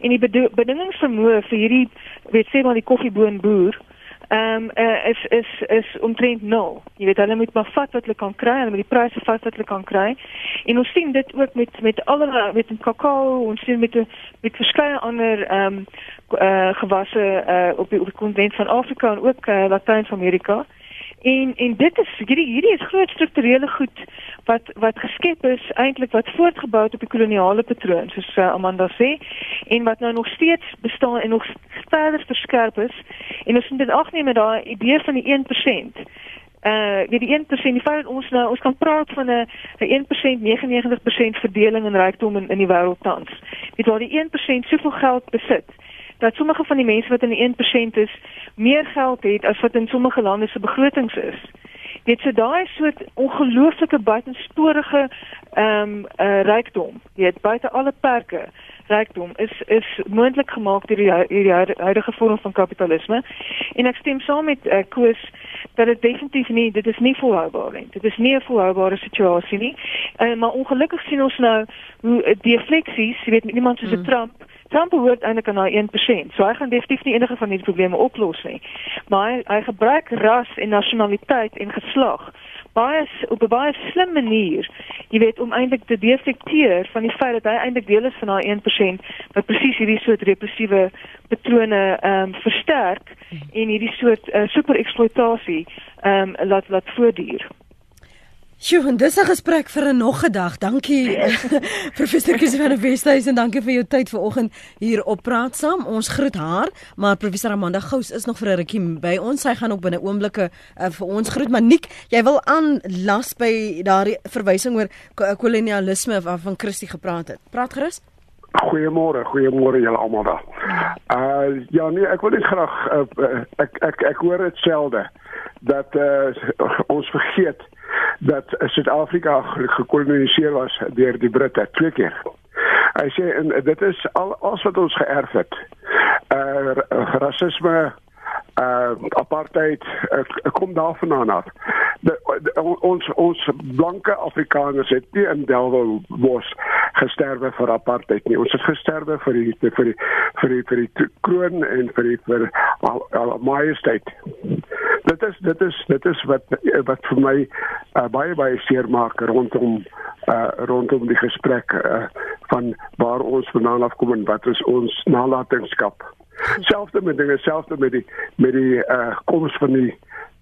en die bedingingsvermoë vir hierdie weet sê maar die koffieboonboer ehm um, uh, is is is omtrent nul. Jy weet hulle moet maar vat wat hulle kan kry, hulle moet die pryse vat wat hulle kan kry. En ons sien dit ook met met allerlei met kakao, ons sien met met verskeie ander ehm um, uh, gewasse uh, op die, die kontinent van Afrika en ook uh, Latyn-Amerika. En en dit is hierdie hierdie is groot strukturele goed wat wat geskep is eintlik wat voortgebou het op die koloniale patroon soos uh, Amanda sê en wat nou nog steeds bestaan en nog verder verskerp is. En ons moet dit agneem met daai idee van die 1% uh die 1% die feit ons nou ons kan praat van 'n 'n 1% 99% verdeling in rykdom in in die wêreld tans. Dit waar die 1% soveel geld besit dat sommige van die mense wat in die 1% is, meer geld het as wat in sommige lande se begrotings is. Dit so daai soort ongelooflike buitensporige ehm um, uh, rykdom, weet buite alle perke rykdom is is moontlik gemaak deur die hierdie huidige vorm van kapitalisme. En ek stem saam met uh, Koos dat dit definitief nie dit is nie volhoubaar nie. Dit is nie 'n volhoubare situasie nie. Uh, maar ongelukkig sien ons nou hoe die fleksies, jy weet met iemand soos mm. Trump Trump behoort eintlik aan daai 1%. So hy gaan definitief nie enige van hierdie probleme oplos nie. Maar hy, hy gebruik ras en nasionaliteit en geslag baie op 'n baie slim manier, jy weet, om eintlik te defekteer van die feit dat hy eintlik deel is van daai 1% wat presies hierdie soort repressiewe patrone ehm um, versterk en hierdie soort uh, super eksploitasie ehm um, laat laat voortduur. Sjoe, en dis 'n gesprek vir 'n nog 'n dag. Dankie professor Kies van die Weshuis en dankie vir jou tyd vanoggend hier op praat saam. Ons groet haar, maar professor Amanda Gous is nog vir 'n rukkie by ons. Sy gaan ook binne oomblikke uh, vir ons groet. Maar Nik, jy wil aan las by daardie verwysing oor kolonialisme wat van Christie gepraat het. Praat gerus. Goeiemôre, goeiemôre julle almal daar. Uh ja nee, ek wil net graag uh, ek ek ek hoor dit selde dat uh, ons vergeet dat Suid-Afrika gekoloniseer was deur die Britte twee keer. Hy sê en dit is al alles wat ons geërf het. Uh rasisme, uh apartheid uh, kom daarvandaan af. De, de, ons ons blanke Afrikaners het nie in Delwos gesterwe vir apartheid nie. Ons het gesterwe vir die vir die vir die vir die kroon en vir die vir al, al majesteit dit is dit is dit is wat wat vir my uh, baie baie seer maak rondom uh, rondom die gesprek uh, van waar ons vandaan afkom en wat is ons nalatenskap selfs met dinge selfs met die met die uh, koms van die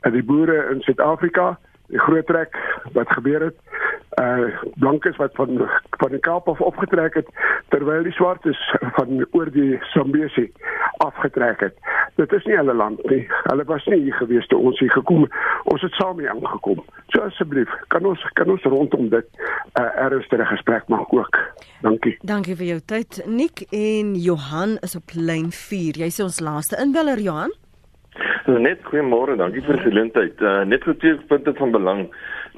uh, die boere in Suid-Afrika die groot trek wat gebeur het uh blankes wat van van die Kaap af opgetrek het terwyl die swartes van oor die Zambesi afgetrek het. Dit is nie hulle land nie. Hulle was nie hier gewees toe ons hier gekom. Ons het saam hier aangekom. So asseblief, kan ons kan ons rondom dit 'n uh, ernstige gesprek maak ook. Dankie. Dankie vir jou tyd, Nik en Johan is op lyn 4. Jy sê ons laaste inbeller Johan. Net goeiemôre, dankie vir die geleentheid. Uh, net so twee punte van belang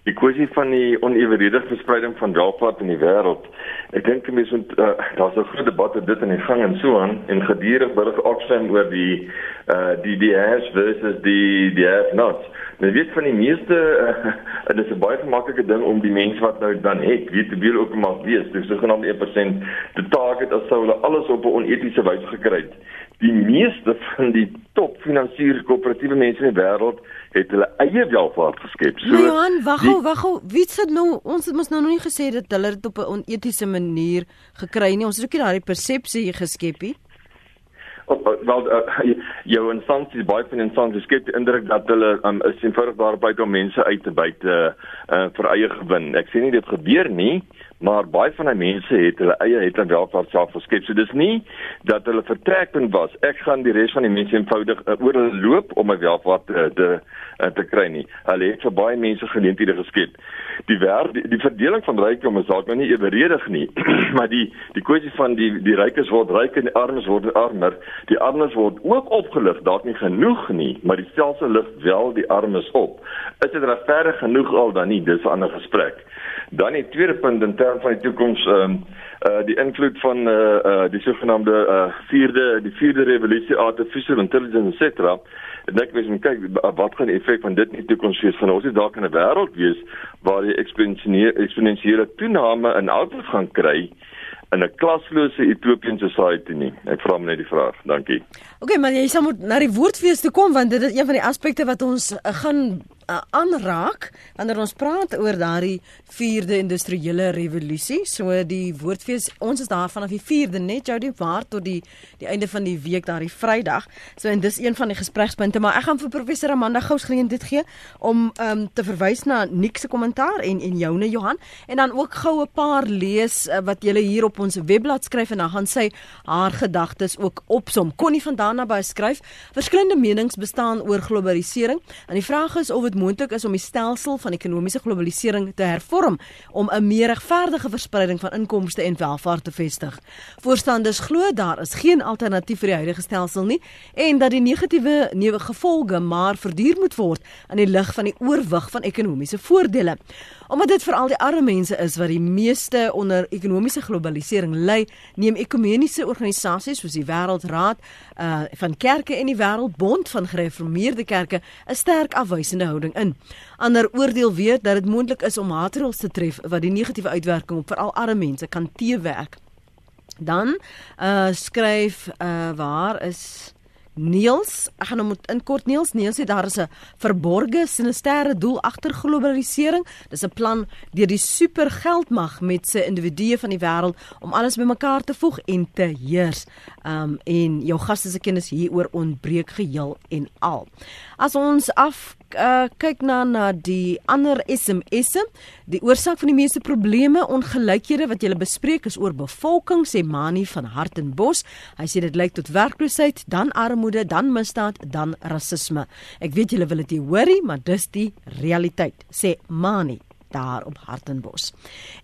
die kwessie van die onevenredige verspreiding van welvaart in die wêreld. Ek dink mense moet uh, daar's 'n groot debat oor dit in die gang en so aan en gedurig berig opstem oor die uh die die haves versus die die have-nots. Men weet van die meeste uh, dit is 'n baie gemaklike ding om die mense wat nou dan het, weet te wil ook maar wees, dis sogenaamde 1% te target as sou hulle alles op 'n onetiese wyse gekry het. Die meeste van die top finansiële koöperatiewe mense in die wêreld het hulle eie welvaart geskep. So Johan, wag gou, wag gou. Wie sit nou ons het mos nou nog nie gesê dat hulle dit op 'n onetiese manier gekry nie. Ons het ook nie daardie persepsie geskep nie. Wel uh, jou instansies baie van instansies skep die indruk dat hulle um, is eenvoudig daarby om mense uit te byt uh, uh, vir eie gewin. Ek sê nie dit gebeur nie, maar baie van die mense het hulle eie het dan welvaart self geskep. So dis nie dat hulle vertrekpunt was. Ek gaan die res van die mense eenvoudig uh, oor hulle loop om my welvaart uh, te uh, te kry nie. Hulle het vir baie mense geleenthede geskep. Die werk die, die verdeling van rykdom is dalk nou nie eweredig nie, maar die die kwessie van die die rykes word ryk en die armes word armer. Die armes word ook opgelig, dalk nie genoeg nie, maar die stelsel lig wel die armes op. Is dit regverdig genoeg al dan nie? Dis 'n ander gesprek. Dan die tweede punt in terme van die toekoms ehm um, uh die invloed van uh uh die sogenaamde uh vierde die vierde revolusie artificial intelligence et cetera. En ek wens moet kyk wat gaan die effek van dit in die toekoms wees. Gaan ons nie dalk in 'n wêreld wees waar die eksponensiële toename in output gaan kry in 'n klaslose utopian society nie. Ek vra net die vraag. Dankie. OK, maar jy sal moet na die woordfees toe kom want dit is een van die aspekte wat ons uh, gaan uh, aanraak wanneer ons praat oor daardie 4de industriële revolusie. So die woordfees, ons is daar vanaf die 4de net jou die waar tot die die einde van die week daardie Vrydag. So en dis een van die gesprekspunte, maar ek gaan vir professor Amanda Gous geleentheid gee om um, te verwys na Nick se kommentaar en en joune Johan en dan ook gou 'n paar lees uh, wat jy hier op ons webblad skryf en dan gaan sy haar gedagtes ook opsom. Connie van Dana skryf: "Verskillende menings bestaan oor globalisering en die vraag is of dit moontlik is om die stelsel van ekonomiese globalisering te hervorm om 'n meer regverdige verspreiding van inkomste en welvaart te vestig. Voorstanders glo daar is geen alternatief vir die huidige stelsel nie en dat die negatiewe neuwe gevolge maar verduur moet word in die lig van die oorwig van ekonomiese voordele. Omdat dit veral die arme mense is wat die meeste onder ekonomiese globalisering ly, neem ekumeniese organisasies soos die Wêreldraad uh van kerke en die Wêreldbond van gereformeerde kerke 'n sterk afwysende houding in. Ander oordeel weet dat dit moontlik is om maatreëls te tref wat die negatiewe uitwerking op veral arme mense kan teewerk. Dan uh skryf uh waar is Niels, ek gaan hom nou in kort Niels, Niels sê daar is 'n verborgde sinistere doel agter globalisering. Dis 'n plan deur die supergeldmag met sy individue van die wêreld om alles bymekaar te voeg en te heers. Um en jou gaste se kennis hieroor ontbreek geheel en al. As ons af uh, kyk na na die ander SMS'e, die oorsaak van die meeste probleme, ongelykhede wat jy bespreek is oor bevolking, sê Mani van Hartenbos. Hy sê dit lyk tot werkloosheid, dan armoede, dan misdaad, dan rasisme. Ek weet julle wil dit nie hoorie, maar dis die realiteit, sê Mani daar op Hartenbos.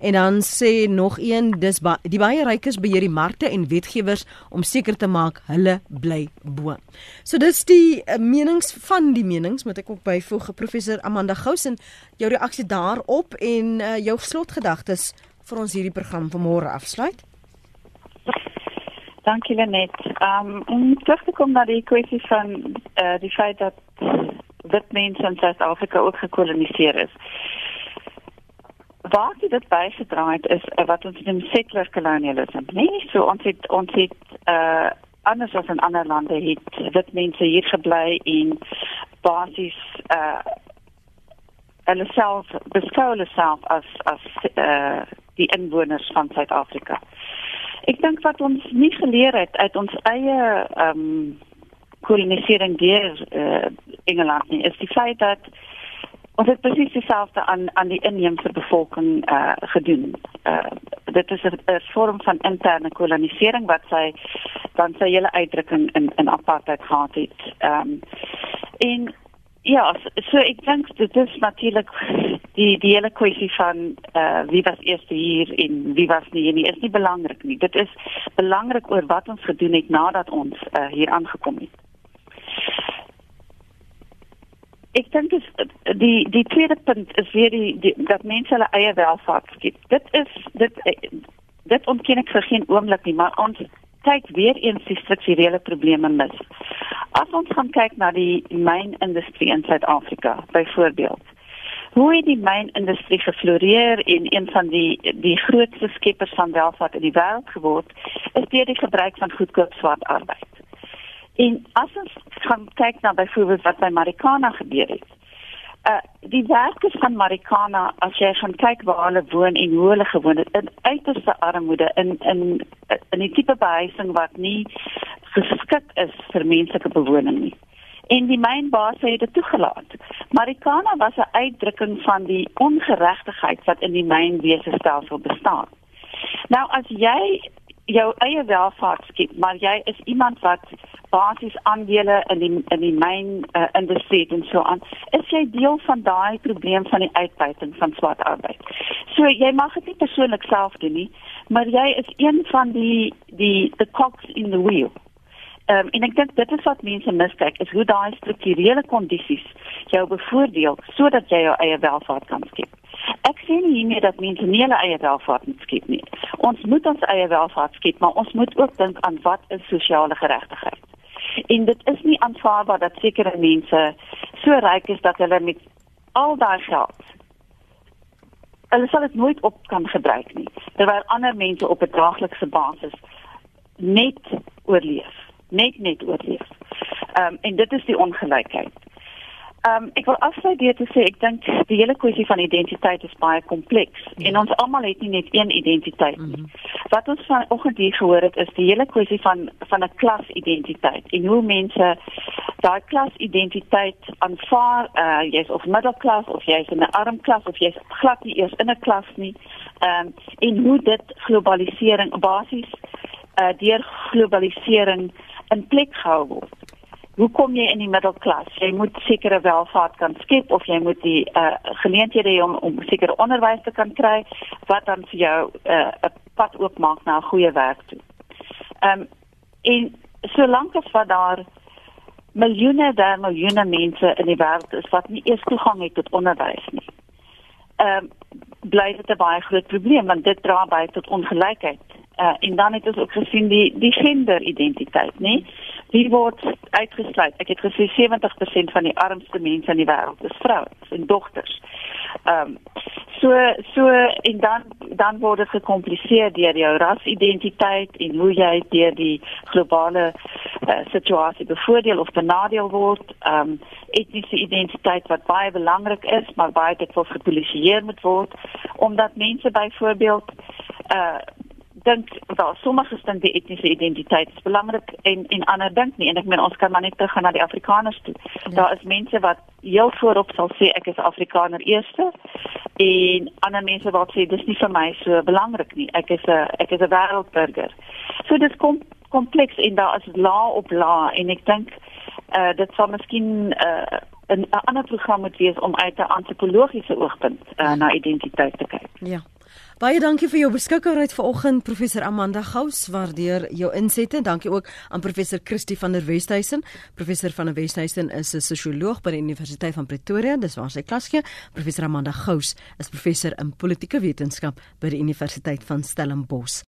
En dan sê nog een, dis ba die baie rykes beheer die markte en wetgewers om seker te maak hulle bly bo. So dis die uh, menings van die menings moet ek ook byvoeg professor Amanda Gousen jou reaksie daarop en uh, jou slotgedagtes vir ons hierdie program vanmôre afsluit. Dankie Lenet. Um om terug te kom na die kwessie van uh, die feit dat wit mense in Suid-Afrika ook gekoloniseer is waar dit bygedra het is uh, wat ons noem settler colonialism. Nee, so ons het ons het uh anders as in ander lande het dit mense hier gebly en basies uh hulle self beskou hulle self as as uh die inwoners van Suid-Afrika. Ek dink wat ons nie geleer het uit ons eie ehm um, kolonisering deur uh Engeland nie, is die feit dat Ons het presies dieselfde aan aan die inheemse bevolking eh uh, gedoen. Eh uh, dit is 'n vorm van interne kolonisering wat sy dan sy hele uitdrukking in in apartheid gehad het. Ehm um, en ja, so ek dink dit is natuurlik die die hele kwessie van eh uh, wie was eers hier en wie was nie nie is nie belangrik nie. Dit is belangrik oor wat ons gedoen het nadat ons uh, hier aangekom het. Ek dink is die die tweede punt is weer die, die dat mense hulle eie welvaart skiep. Dit is dit dit ontken ek vir geen oomblik nie, maar ons kyk weer eens die strukturele probleme mis. As ons gaan kyk na die mynindustrie in Suid-Afrika, byvoorbeeld. Hoe het die mynindustrie gefloreer en een van die die grootste skeppers van welvaart in die wêreld geword, is deur die gebruik van goedkoop swart arbeid. En as ons gaan kyk na byvoorbeeld wat by Marikana gebeur het. Uh die werkers van Marikana as jy gaan kyk waar hulle woon en hoe hulle gewoon het in uiterste armoede in in in die tipe behuising wat nie geskik is vir menslike bewoning nie. En die mynbaas het dit toegelaat. Marikana was 'n uitdrukking van die ongeregtigheid wat in die mynwese stelsel bestaan. Nou as jy jou eie welvaart skep, maar jy is iemand wat basies aandele in die in die myn uh, industrie en so aan, is jy deel van daai probleem van die uitbuiting van swart arbeid. So jy mag dit nie persoonlik self doen nie, maar jy is een van die die the cogs in the wheel. Um, en ek dink dit is wat mense miskyk, is hoe daai strukturele kondisies jou bevoordeel sodat jy jou eie welvaart kan skep. Ek sien nie meer dat mense nie hulle eie welvaart moet skep nie. Ons moet ons eie welvaart skep, maar ons moet ook dink aan wat is sosiale geregtigheid. En dit is nie aanvaarbaar dat sekere mense so ryk is dat hulle met al daai geld hulle sal dit nooit op kan gebruik nie, terwyl ander mense op 'n daaglikse basis net oorleef, net net oorleef. Ehm um, en dit is die ongelykheid. Ehm um, ek wil afsluit deur te sê ek dink die hele kwessie van identiteit is baie kompleks ja. en ons almal het nie net een identiteit nie. Mm -hmm. Wat ons vanoggend hier gehoor het is die hele kwessie van van 'n klasidentiteit en hoe mense daai klasidentiteit aanvaar. Uh jy's of middelklas of jy's in 'n arm klas of jy's glad nie eers in 'n klas nie. Ehm um, en hoe dit globalisering basies uh deur globalisering in plek gehou word hoe kom jy in die middelklas? Jy moet sekere welvaart kan skep of jy moet die uh, geleenthede hê om om sekere onderwys te kan kry wat dan vir jou uh, 'n uh, pad oopmaak na 'n goeie werk toe. Ehm um, en solank as wat daar miljoene daar miljoene mense in die wêreld is wat nie eers toegang het tot onderwys nie. Ehm um, bly dit 'n baie groot probleem want dit dra by tot ongelykheid. Uh, en dan het ons ook gesien die die genderidentiteit, nê? Wie word uitgesluit? Ek het gesê 70% van die armste mense in die wêreld is vrouens en dogters. Ehm um, so so en dan dan word dit gekompliseer deur jou rasidentiteit en hoe jy deur die globale uh, situasie bevoordeel of benadeel word. Ehm um, etniese identiteit wat baie belangrik is, maar baie dit wil gepolisieer moet word omdat mense byvoorbeeld uh dink wel sommige dink die etniese identiteit is belangrik en en ander dink nie en ek meen ons kan maar net teruggaan na die Afrikaners toe. Ja. Daar is mense wat heel voorop sal sê ek is Afrikaner eerste en ander mense wat sê dis nie vir my so belangrik nie. Ek is 'n ek is 'n wêreldburger. So dit kom kompleks en daar is la op la en ek dink uh dit sal miskien uh 'n ander program moet wees om uit 'n antropologiese oogpunt uh, na identiteit te kyk. Ja. Baie dankie vir jou beskikbaarheid vanoggend professor Amanda Gous waardeur jou insette. Dankie ook aan professor Christie van der Westhuizen. Professor van der Westhuizen is 'n sosioloog by die Universiteit van Pretoria, dis waar sy klas gee. Professor Amanda Gous is professor in politieke wetenskap by die Universiteit van Stellenbosch.